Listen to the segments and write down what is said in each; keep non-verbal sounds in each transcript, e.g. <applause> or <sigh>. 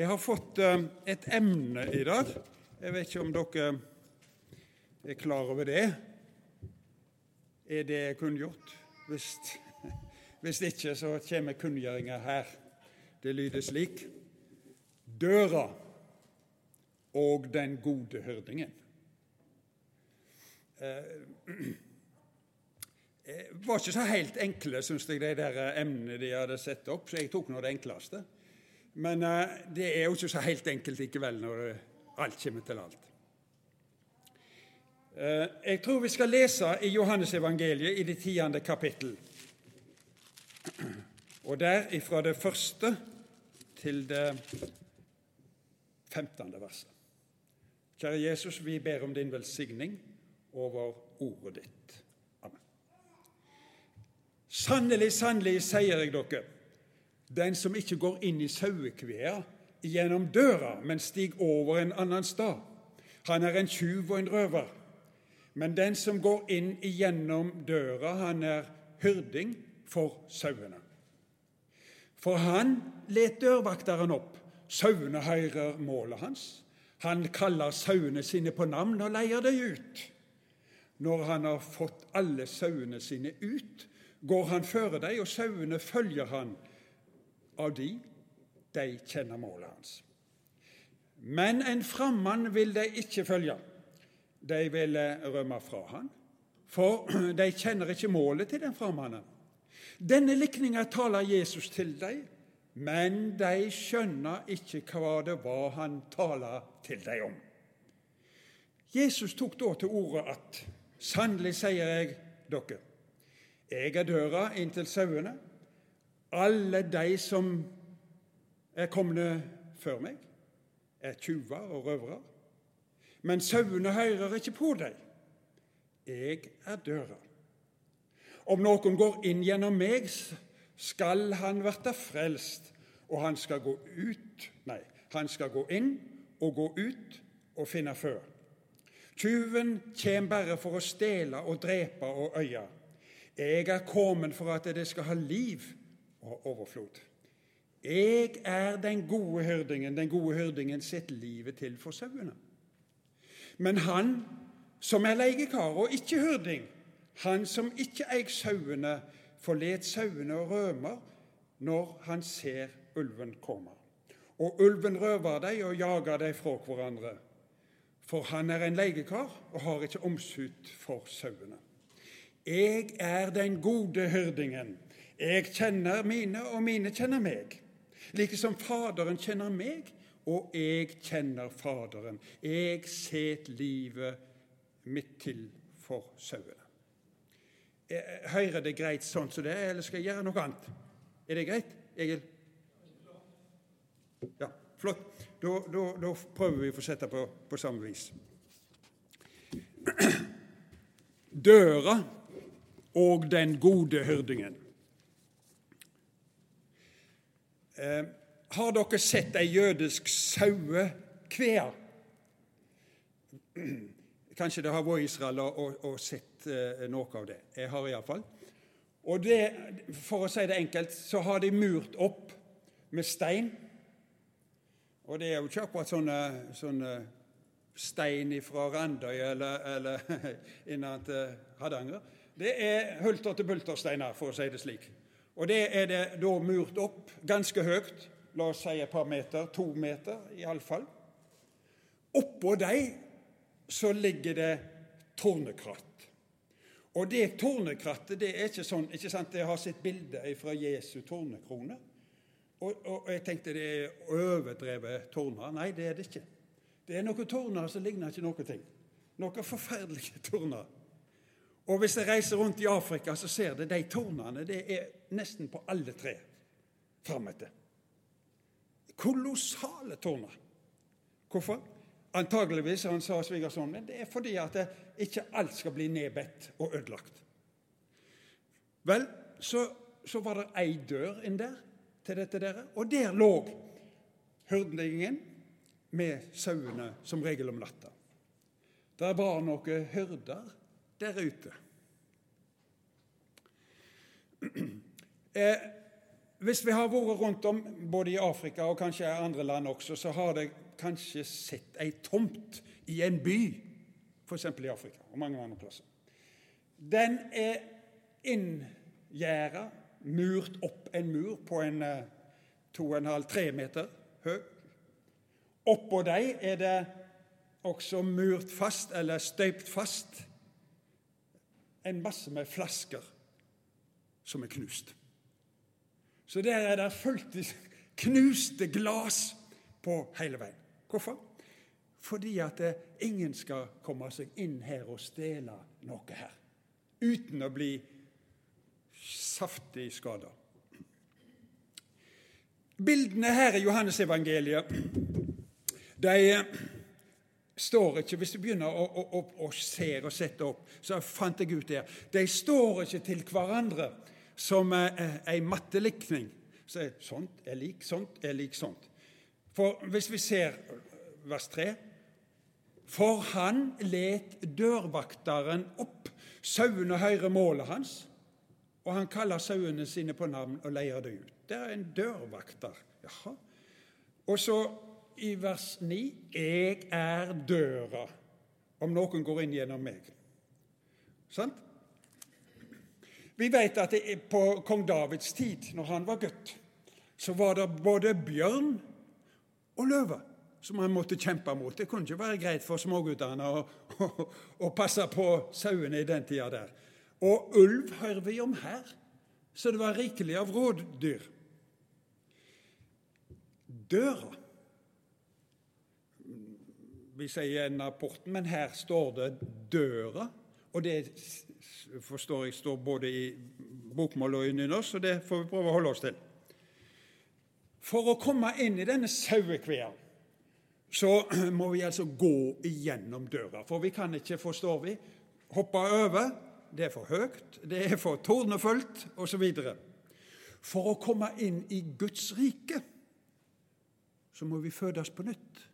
Jeg har fått eh, et emne i dag. Jeg vet ikke om dere er klar over det. Er det kunngjort? Hvis, hvis ikke, så kommer kunngjøringa her. Det lyder slik Døra og den gode hørdingen. Eh, <clears throat> var ikke så helt enkle, syns jeg, de der emnene de hadde satt opp, så jeg tok nå det enkleste. Men uh, det er jo ikke så helt enkelt likevel når det, alt kommer til alt. Uh, jeg tror vi skal lese i Johannesevangeliet i det tiende kapittel. Og der ifra det første til det femtende verset. Kjære Jesus, vi ber om din velsigning over ordet ditt. Amen. Sannelig, sannelig, sier jeg dere, den som ikke går inn i sauekvea gjennom døra, men stiger over en annen stad, han er en tjuv og en røver. Men den som går inn igjennom døra, han er hyrding for sauene. For han let dørvakteren opp. Sauene hører målet hans. Han kaller sauene sine på navn og leier dem ut. Når han har fått alle sauene sine ut, går han føre dem, og sauene følger han av de, de kjenner målet hans. Men en frammann vil de ikke følge. De vil rømme fra han, for <clears throat> de kjenner ikke målet til den frammannen. Denne likninga taler Jesus til dem, men de skjønner ikke hva det var han taler til dem om. Jesus tok da til orde at sannelig sier jeg dere, jeg er døra inn til sauene. Alle de som er kommet før meg, er tjuver og røvere. Men sauene hører ikke på dem. Jeg er døra. Om noen går inn gjennom meg, skal han verte frelst, og han skal gå ut Nei, han skal gå inn og gå ut og finne før. Tyven kjem bare for å stjele og drepe og øye. Jeg er kommet for at dere skal ha liv og overflod. Jeg er den gode hyrdingen. Den gode hyrdingen setter livet til for sauene. Men han som er leiekar og ikke hyrding, han som ikke eier sauene, forlet sauene og rømmer når han ser ulven komme. Og ulven røver dem og jager dem fra hverandre. For han er en leiekar og har ikke omsut for sauene. Jeg er den gode hyrdingen. Jeg kjenner mine, og mine kjenner meg. Like som Faderen kjenner meg, og jeg kjenner Faderen. Jeg set livet mitt til for sauene. Hører det greit sånn som det er, eller skal jeg gjøre noe annet? Er det greit, Egil? Ja, flott. Da, da, da prøver vi å fortsette på, på samme vis. <clears throat> Døra og den gode hyrdingen. Eh, har dere sett ei jødisk sauekvea? Kanskje det har vært Israel og, og, og sett eh, noe av det. Jeg har iallfall. Og for å si det enkelt, så har de murt opp med stein. Og det er jo ikke akkurat sånne, sånne stein fra Randøy eller, eller <laughs> innad til Hardanger. Det er hulter til bulter-steiner, for å si det slik. Og det er det da murt opp ganske høyt, la oss si et par meter, to meter iallfall. Oppå dem så ligger det tornekratt. Og det tornekrattet det er ikke sånn ikke sant, Jeg har sett bilde fra Jesu tornekrone. Og, og, jeg tenkte det er overdrevet torner. Nei, det er det ikke. Det er noen torner som ligner ikke noen ting. Noen forferdelige torner. Og Hvis jeg reiser rundt i Afrika, så ser dere de tårnene. Det er nesten på alle tre frametter. Kolossale tårner. Hvorfor? Antageligvis, han sa svigersønnen det er fordi at ikke alt skal bli nedbedt og ødelagt. Vel, så, så var det ei dør inn der til dette dere, og der lå hyrdingen med sauene som regel om natta. Der var noen hyrder der ute. <clears throat> Eh, hvis vi har vært rundt om, både i Afrika og kanskje andre land også, så har det kanskje sett ei tomt i en by, f.eks. i Afrika og mange andre plasser. Den er inngjerda, murt opp en mur på en 2,5-3 eh, meter høy. Oppå dem er det også murt fast, eller støypt fast, en masse med flasker som er knust. Så der er det fullt knuste glass på hele veien. Hvorfor? Fordi at eh, ingen skal komme seg inn her og stjele noe her uten å bli saftig skada. Bildene her i Johannesevangeliet de står ikke Hvis du begynner å, å, å, å se og sette opp, så fant jeg ut det. De står ikke til hverandre som ei mattelikning. Så er sånt er lik sånt er lik sånt. For hvis vi ser vers 3 For han let dørvakteren opp. Sauene hører målet hans, og han kaller sauene sine på navn og leier det ut. Det er en dørvakter. Jaha. Og så i vers 9 Jeg er døra, om noen går inn gjennom meg. Sant? Vi vet at på kong Davids tid, når han var gutt, så var det både bjørn og løve som han måtte kjempe mot. Det kunne ikke være greit for småguttene å, å, å passe på sauene i den tida der. Og ulv hører vi om her, så det var rikelig av rådyr. Døra Vi sier igjen porten, men her står det 'døra'. Og det forstår jeg står både i bokmål og i nynorsk, så det får vi prøve å holde oss til. For å komme inn i denne sauekvea så <clears throat> må vi altså gå igjennom døra. For vi kan ikke, forstår vi, hoppe over. Det er for høyt, det er for tårnefullt osv. For å komme inn i Guds rike så må vi fødes på nytt,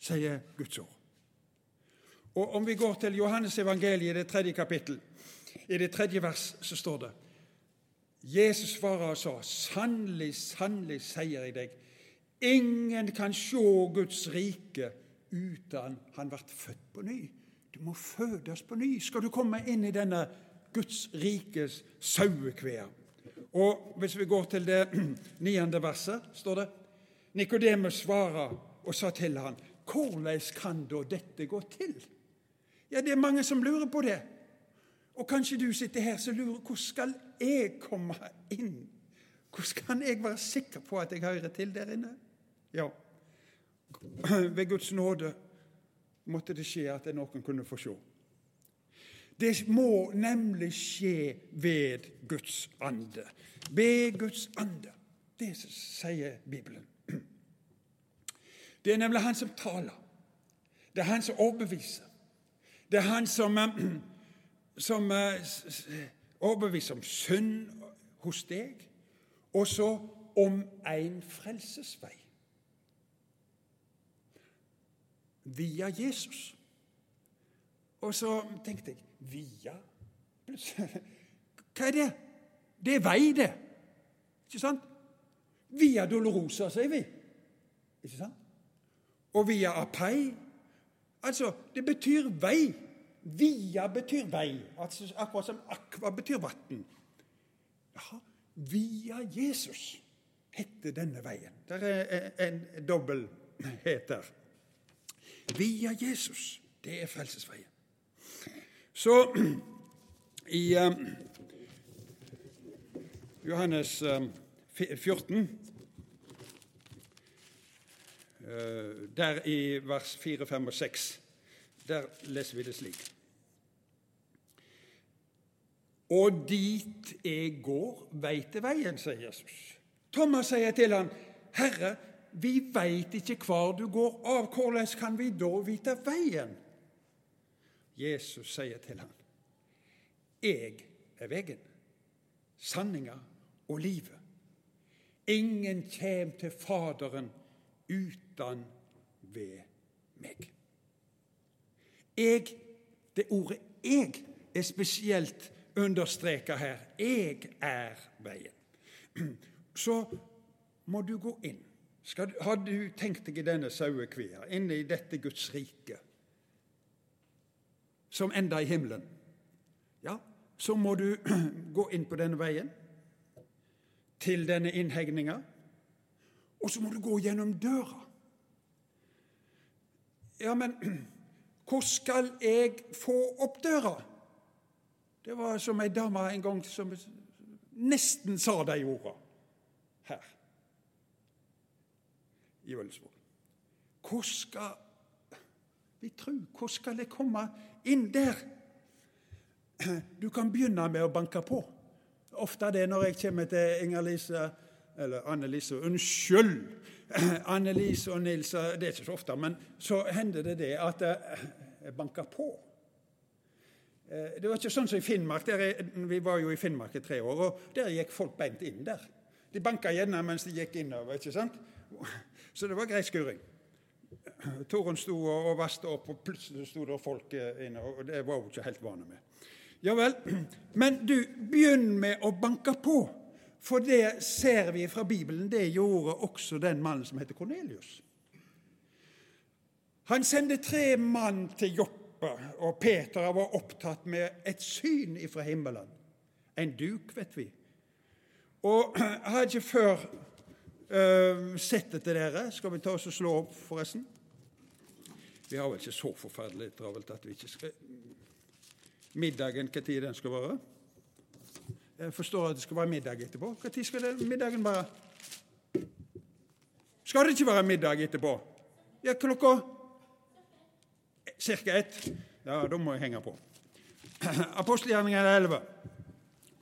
sier Guds ord. Og Om vi går til Johannes evangeliet, det tredje kapittel, i det tredje vers, så står det Jesus svarer og sa, 'Sannelig, sannelig sier jeg deg, ingen kan se Guds rike uten han ble født på ny.' Du må fødes på ny skal du komme inn i denne Guds rikes sauekvea. Og hvis vi går til det <clears throat> niende verset, står det Nikodemus svarer og sa til han, 'Hvordan kan da dette gå til?' Ja, det er mange som lurer på det. Og kanskje du sitter her og lurer hvordan skal jeg komme inn? Hvordan kan jeg være sikker på at jeg hører til der inne? Ja, ved Guds nåde måtte det skje at noen kunne få se. Det må nemlig skje ved Guds ande. Ved Guds ande. Det sier Bibelen. Det er nemlig han som taler. Det er han som overbeviser. Det er han som <clears throat> som eh, overbeviser om synd hos deg, og så om en frelsesvei. Via Jesus. Og så tenkte jeg Via? <laughs> Hva er det? Det er vei, det. Ikke sant? Via Dolorosa, sier vi. Ikke sant? Og via apei. Altså, det betyr vei. Via betyr vei, altså akkurat som aqua betyr vann. Via Jesus heter denne veien. Det er en dobbelthet der. Via Jesus, det er frelsesveien. Så <clears throat> i um, Johannes um, 14 uh, Der i vers 4, 5 og 6 der leser vi det slik. Og dit jeg går, veit jeg veien, sier Jesus. Thomas sier til ham, Herre, vi veit ikke hvor du går av, hvordan kan vi da vite veien? Jesus sier til ham, Jeg er veien, sanninga og livet. Ingen kjem til Faderen uten ved meg. Jeg, det ordet 'jeg' er spesielt understreka her. Jeg er veien. så må du gå inn. Skal, har du tenkt deg i denne sauekvia, inne i dette Guds rike, som enda i himmelen, ja, så må du <clears throat> gå inn på denne veien, til denne innhegninga, og så må du gå gjennom døra. Ja, men <clears throat> hvor skal jeg få opp døra? Det var som ei dame en gang som nesten sa de orda her i Ølsvåg. Hvor skal vi tru? Hvor skal jeg komme inn der? <clears throat> Du kan begynne med å banke på. Ofte det når jeg kommer til Inger-Lise eller Anne-Lise Unnskyld! <clears throat> Anne-Lise og Nils Det er ikke så ofte, men så hender det det at jeg banker på. Eh, det var ikke sånn som i Finnmark. Jeg, vi var jo i Finnmark i tre år, og der gikk folk beint inn der. De banka gjerne mens de gikk innover. ikke sant? <laughs> Så det var grei skuring. <clears throat> Torunn sto og vaste opp, og plutselig sto det folk eh, inne. og Det var hun ikke helt vane med. Ja vel. <clears throat> Men du, begynn med å banke på. For det ser vi fra Bibelen, det gjorde også den mannen som heter Kornelius. Han sendte tre mann til Joppe og Peter var opptatt med et syn ifra himmelen. En duk, vet vi. Og <clears throat> jeg har ikke før uh, sett det til dere. Skal vi ta oss og slå opp, forresten? Vi har vel ikke så forferdelig travelt at vi ikke skal Middagen, når den skal være? Jeg forstår at det skal være middag etterpå. Når skal det, middagen være? Skal det ikke være middag etterpå? Ja, klokka Cirka ett? Ja, da må jeg henge på. <clears throat> Apostelgjerningen 11.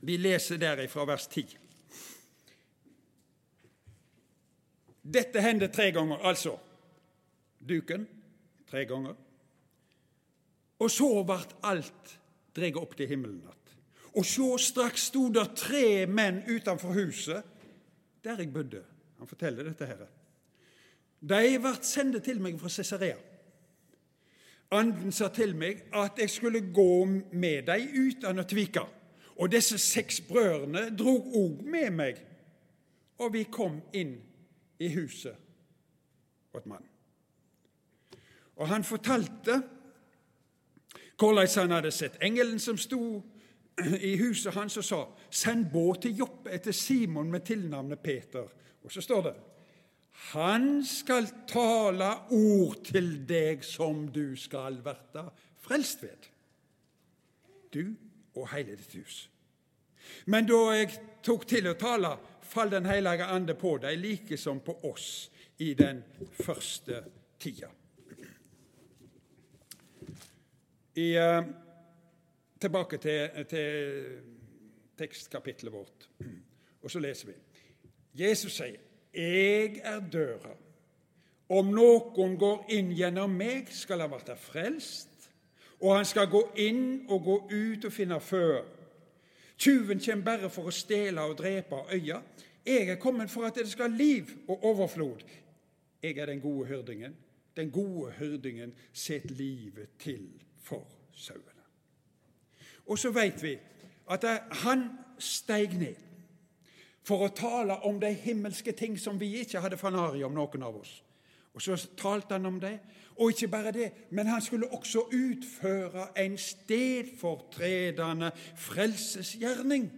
Vi leser derifra vers 10. Dette hendte tre ganger, altså. Duken tre ganger. Og så ble alt dreget opp til himmelen. Og så straks sto der tre menn utenfor huset der jeg bodde. Han forteller dette her. De ble sendt til meg fra Cesarea. Anden sa til meg at jeg skulle gå med dem uten å tvike. Og disse seks brødrene drog òg med meg, og vi kom inn i huset åt mannen. Og han fortalte hvordan han hadde sett engelen som sto i huset hans og sa:" Send båt til Joppe etter Simon med tilnavnet Peter. Og så står det han skal tale ord til deg som du skal verte frelst ved. Du og hele ditt hus. Men da jeg tok til å tale, fall Den hellige ande på deg, like som på oss i den første tida. I, uh, tilbake til, til tekstkapitlet vårt, og så leser vi. Jesus sier 'Jeg er døra'. Om noen går inn gjennom meg, skal han bli frelst, og han skal gå inn og gå ut og finne før. Tyven kommer bare for å stjele og drepe øye. Jeg er kommet for at det skal ha liv og overflod. Jeg er den gode hyrdingen. Den gode hyrdingen setter livet til for sauene. Og så vet vi at han steig ned for å tale om de himmelske ting som vi ikke hadde fanari om, noen av oss. Og Så talte han om det. Og ikke bare det, men han skulle også utføre en stedfortredende frelsesgjerning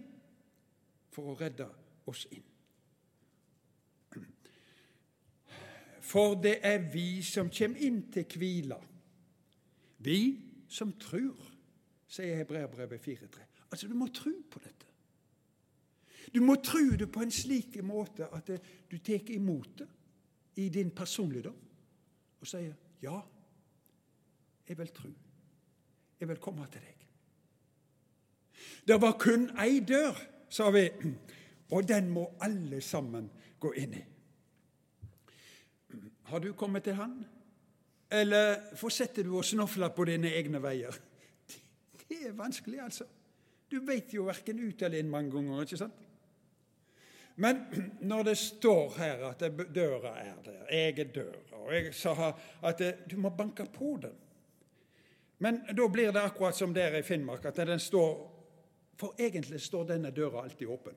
for å redde oss inn. For det er vi som kommer inn til hvila. Vi som tror, sier Hebreabrevet 4.3. Altså, du må tro på dette. Du må tro det på en slik måte at du tar imot det i din personligdom og sier ja, jeg vil tro. Jeg vil komme til deg. Det var kun ei dør, sa vi, og den må alle sammen gå inn i. Har du kommet til Han? Eller fortsetter du å snofle på dine egne veier? Det er vanskelig, altså. Du vet jo verken ut eller inn mange ganger. ikke sant? Men når det står her at døra er der, jeg er døra, og jeg sa at du må banke på den Men da blir det akkurat som der i Finnmark, at den står For egentlig står denne døra alltid åpen.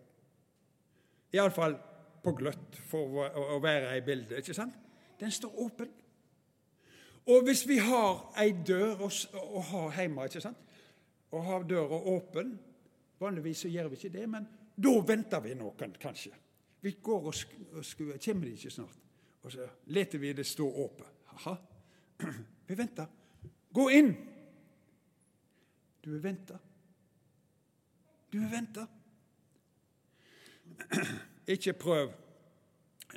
Iallfall på gløtt for å være i bildet. ikke sant? Den står åpen. Og hvis vi har ei dør å ha hjemme, ikke sant? Og har døra åpen Vanligvis så gjør vi ikke det, men da venter vi noen, kanskje. Vi går og, og skuer. Kommer de ikke snart? Og så leter vi det stå åpent. Aha. <clears throat> Vi venter. Gå inn! Du er venta. Du er venta. <clears throat> Ikke prøv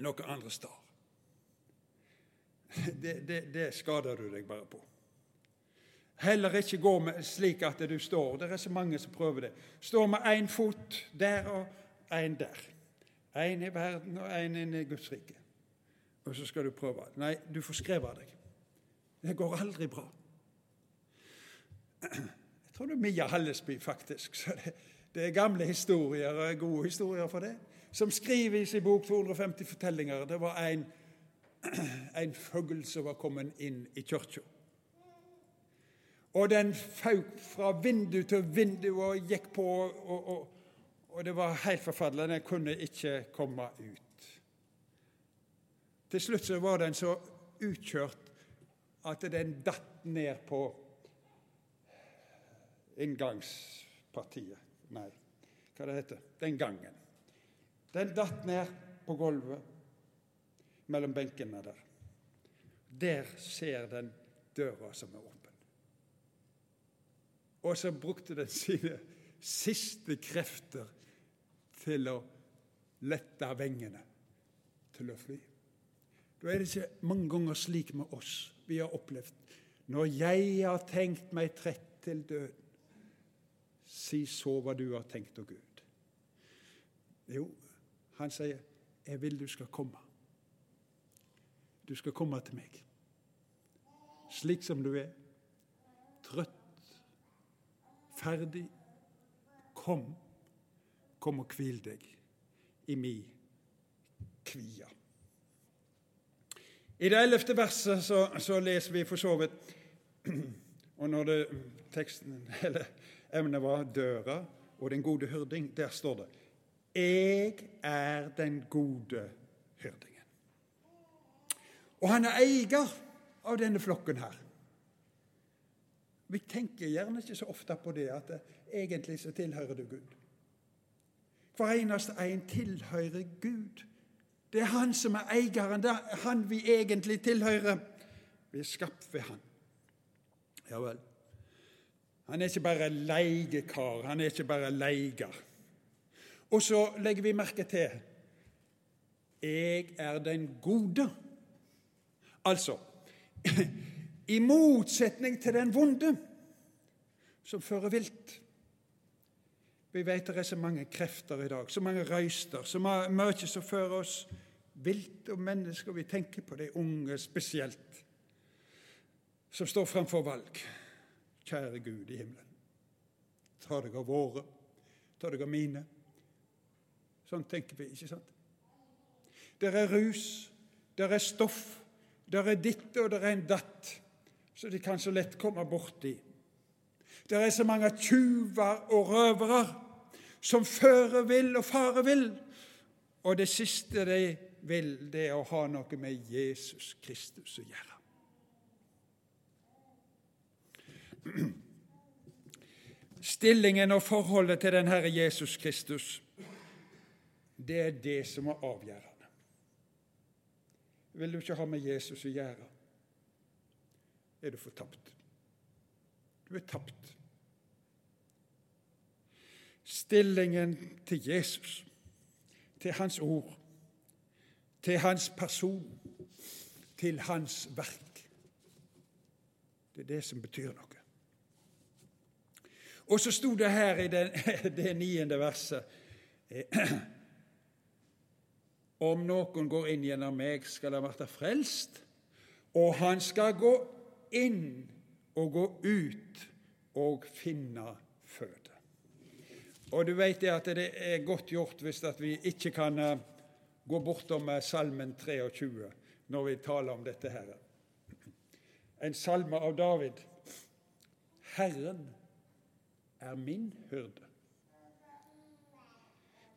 noe andre steder. <clears throat> Det, det, det, skader du deg bare på. Heller ikke gå med, slik at du står Det er så mange som prøver det. Står med én fot der og én der. Én i verden og én i Guds rike. Og så skal du prøve. Nei, du får skrevet deg. Det går aldri bra. Jeg tror det er Mia Hallesby, faktisk. Så det, det er gamle historier, og gode historier for det, som skriver i sin bok 250 fortellinger. Det var en, en fugl som var kommet inn i kirka. Og den fauk fra vindu til vindu og gikk på, og, og, og det var helt forferdelig. Den kunne ikke komme ut. Til slutt så var den så utkjørt at den datt ned på inngangspartiet. Nei, hva det heter Den gangen. Den datt ned på gulvet mellom benkene der. Der ser den døra som er åpen. Og så brukte den sine siste krefter til å lette vengene til å fly. Da er det ikke mange ganger slik med oss vi har opplevd. Når jeg har tenkt meg trett til døden, si så hva du har tenkt, å Gud. Jo, han sier, 'Jeg vil du skal komme'. Du skal komme til meg, slik som du er, ferdig. Kom, kom og hvil deg i mi kvia. I det ellevte verset så, så, leser vi for så vidt <clears throat> Og når det, teksten, <laughs> eller emnet var døra og den gode hyrding, der står det Jeg er den gode hyrdingen. Og han er eier av denne flokken her. Vi tenker gjerne ikke så ofte på det at egentlig så tilhører du Gud. Hver eneste en tilhører Gud. Det er Han som er eieren. Det er Han vi egentlig tilhører. Vi er skapt ved Han. Ja vel. Han er ikke bare leiekar, han er ikke bare leier. Og så legger vi merke til Jeg er den gode. Altså i motsetning til den vonde, som fører vilt. Vi vet det er så mange krefter i dag, så mange røyster, så mye som fører oss vilt og mennesker. Vi tenker på de unge spesielt, som står framfor valg. Kjære Gud i himmelen, ta deg av våre, ta deg av mine. Sånn tenker vi, ikke sant? Der er rus, der er stoff, der er ditt og der er en datt så de kan så lett komme borti. Det er så mange tjuver og røvere som fører vill og farer vill. Og det siste de vil, det er å ha noe med Jesus Kristus å gjøre. Stillingen og forholdet til den Herre Jesus Kristus, det er det som er avgjørende. Vil du ikke ha med Jesus å gjøre, er du fortapt. Du er tapt. Stillingen til Jesus, til Hans ord, til Hans person, til Hans verk. Det er det som betyr noe. Og så sto det her i det, <laughs> det niende verset Om noen går inn gjennom meg, skal han bli frelst, og han skal gå inn og gå ut og finne føde. Og du vet det at det er godt gjort hvis at vi ikke kan eh, gå bortom eh, Salmen 23 når vi taler om dette her. En salme av David. Herren er min hyrde.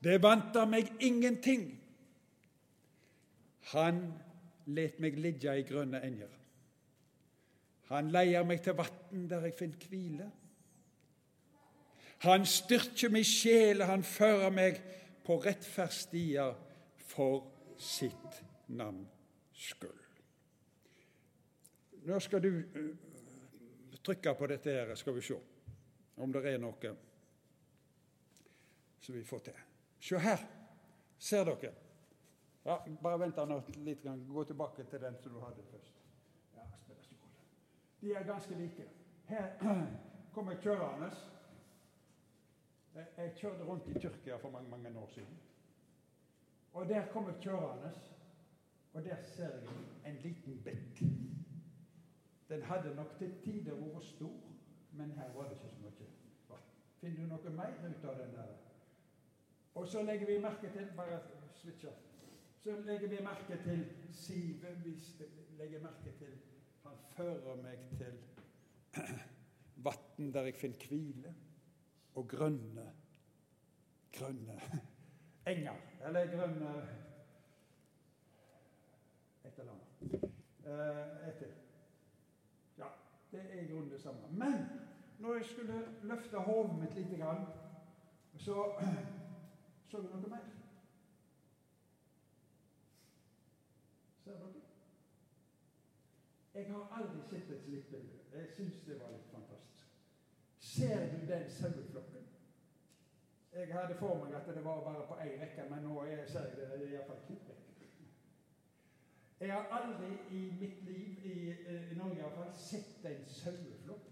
Det vanta meg ingenting. Han let meg ligge i grønne enger. Han leier meg til vann der jeg finner hvile. Han styrker min sjel, han fører meg på rettferdsstier for sitt navns skyld. Nå skal du uh, trykke på dette her, skal vi se om det er noe som vi får til. Se her. Ser dere? Ja, bare vent litt. Gå tilbake til den som du hadde først. De er ganske like. Her <clears throat> kommer jeg kjørende. Jeg kjørte rundt i Tyrkia for mange mange år siden. Og Der kom jeg kjørende, og der ser jeg en liten bekk. Den hadde nok til tider vært stor, men her var det ikke så mye. Finner du noe mer ut av den der? Og så legger vi merke til bare switcher, så legger vi merke til sivet. Vi legger merke til fører meg til vann der jeg finner hvile, og grønne, grønne enger. Eller grønne Et eller annet. Eh, etter. Det er i grunnen det samme. Men når jeg skulle løfte hodet mitt litt, så <clears throat> så vi noe mer. Ser dere? Jeg har aldri sett et slikt bilde. Jeg syns det var litt fantastisk. Ser du den saueflokken? Jeg hadde for meg at det var bare på én rekke, men nå ser jeg det iallfall to rekker. Jeg har aldri i mitt liv, i, eh, i Norge iallfall, sett en saueflokk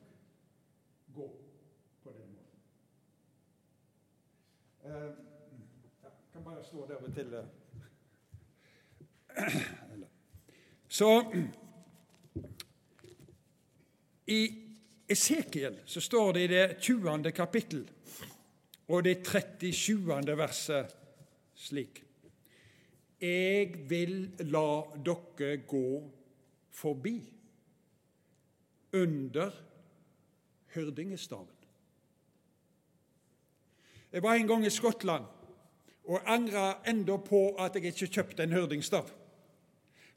gå på den måten. Uh, ja, kan bare stå der og til. <clears throat> Så I Esekiel så står det i det 20. kapittel og det 37. verset slik jeg vil la dere gå forbi under hyrdingestaven. Jeg var en gang i Skottland og angra enda på at jeg ikke kjøpte en hyrdingstav.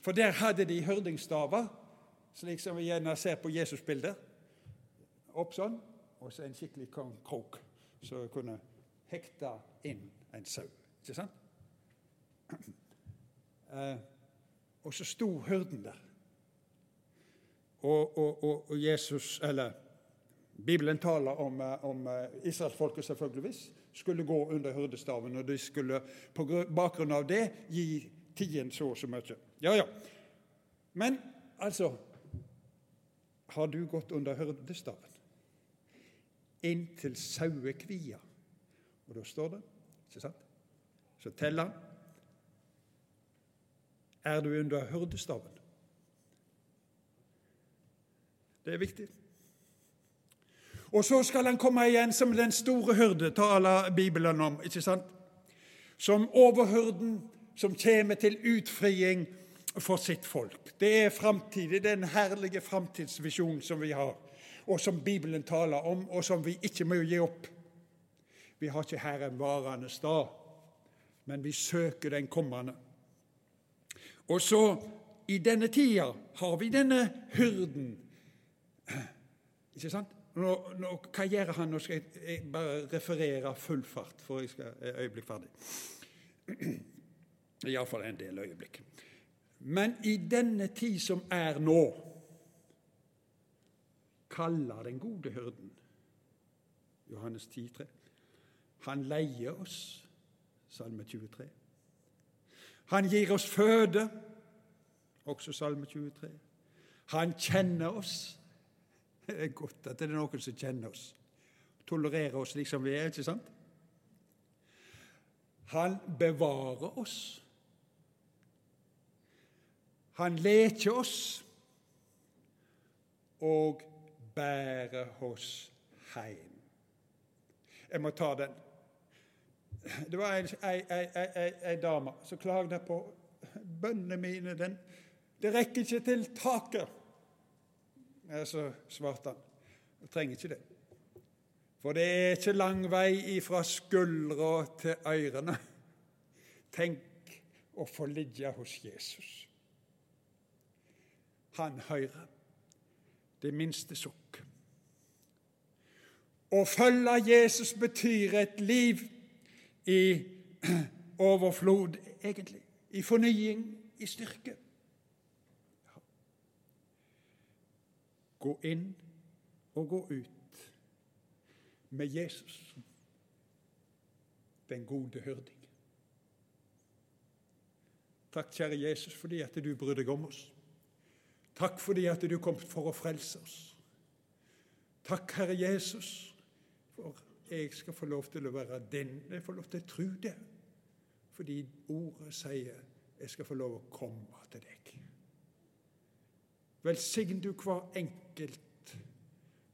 For der hadde de hyrdingstaver, slik som vi gjerne ser på Jesusbildet. Opp sånn, og så en skikkelig krok som kunne hekte inn en sau. Ikke sant? <clears throat> Eh, og så sto hyrden der. Og, og, og, og, Jesus, eller Bibelen taler om, eh, om eh, israelsfolket selvfølgeligvis skulle gå under hyrdestaven, og de skulle på bakgrunn av det gi tiden så og så mye. Ja, ja. Men altså Har du gått under hyrdestaven? Inntil sauekvia. Og da står det, ikke sant? Så teller han er du under hyrdestaven. Det er viktig. Og så skal han komme igjen som den store hyrde, taler Bibelen om. ikke sant? Som overhyrden som kommer til utfriing for sitt folk. Det er framtid, den herlige framtidsvisjonen som vi har, og som Bibelen taler om, og som vi ikke må gi opp. Vi har ikke her en varende stad, men vi søker den kommende. Og så i denne tida har vi denne hyrden. Ikke sant? Nå, nå, hva gjør han? Nå skal jeg, jeg bare referere full fart, for jeg skal et øyeblikk ferdig. <clears throat> Iallfall en del øyeblikk. Men i denne tid som er nå, kaller den gode hyrden Johannes 10, 3. Han leier oss, Salme 23. Han gir oss føde, også Salme 23. Han kjenner oss. Det er godt at det er noen som kjenner oss, tolererer oss slik som vi er, ikke sant? Han bevarer oss. Han leker oss og bærer oss heim. Jeg må ta den. Det var ei, dame som klagde på bønnene mine. Den, det rekker ikke til taket. Så svarte han du trenger ikke det. For det er ikke lang vei fra skuldra til ørene. Tenk å få ligge hos Jesus. Han hører det minste sukk. Å følge Jesus betyr et liv i <clears throat> overflod, egentlig. I fornying, i styrke. Gå inn og gå ut med Jesus, den gode hyrding. Takk, kjære Jesus, fordi at du bryr deg om oss. Takk fordi at du kom for å frelse oss. Takk, Herre Jesus, for jeg skal få lov til å være din. Jeg får lov til å tro det, fordi ordet sier jeg skal få lov å komme til deg. Velsign du hver enkelt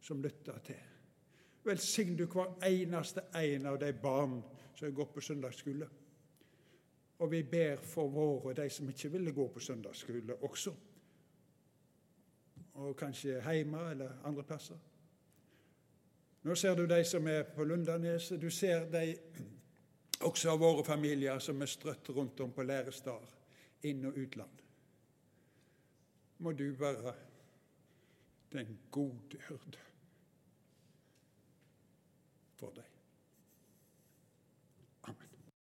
som lytter til. Velsign du hver eneste en av de barn som går på søndagsskole. Og vi ber for våre, de som ikke ville gå på søndagsskole, også. Og kanskje hjemme eller andre plasser. Nå ser du de som er på Lundaneset. Du ser de også av våre familier som er strøtt rundt om på læresteder, inn- og utland. Må du være den gode hyrde for deg.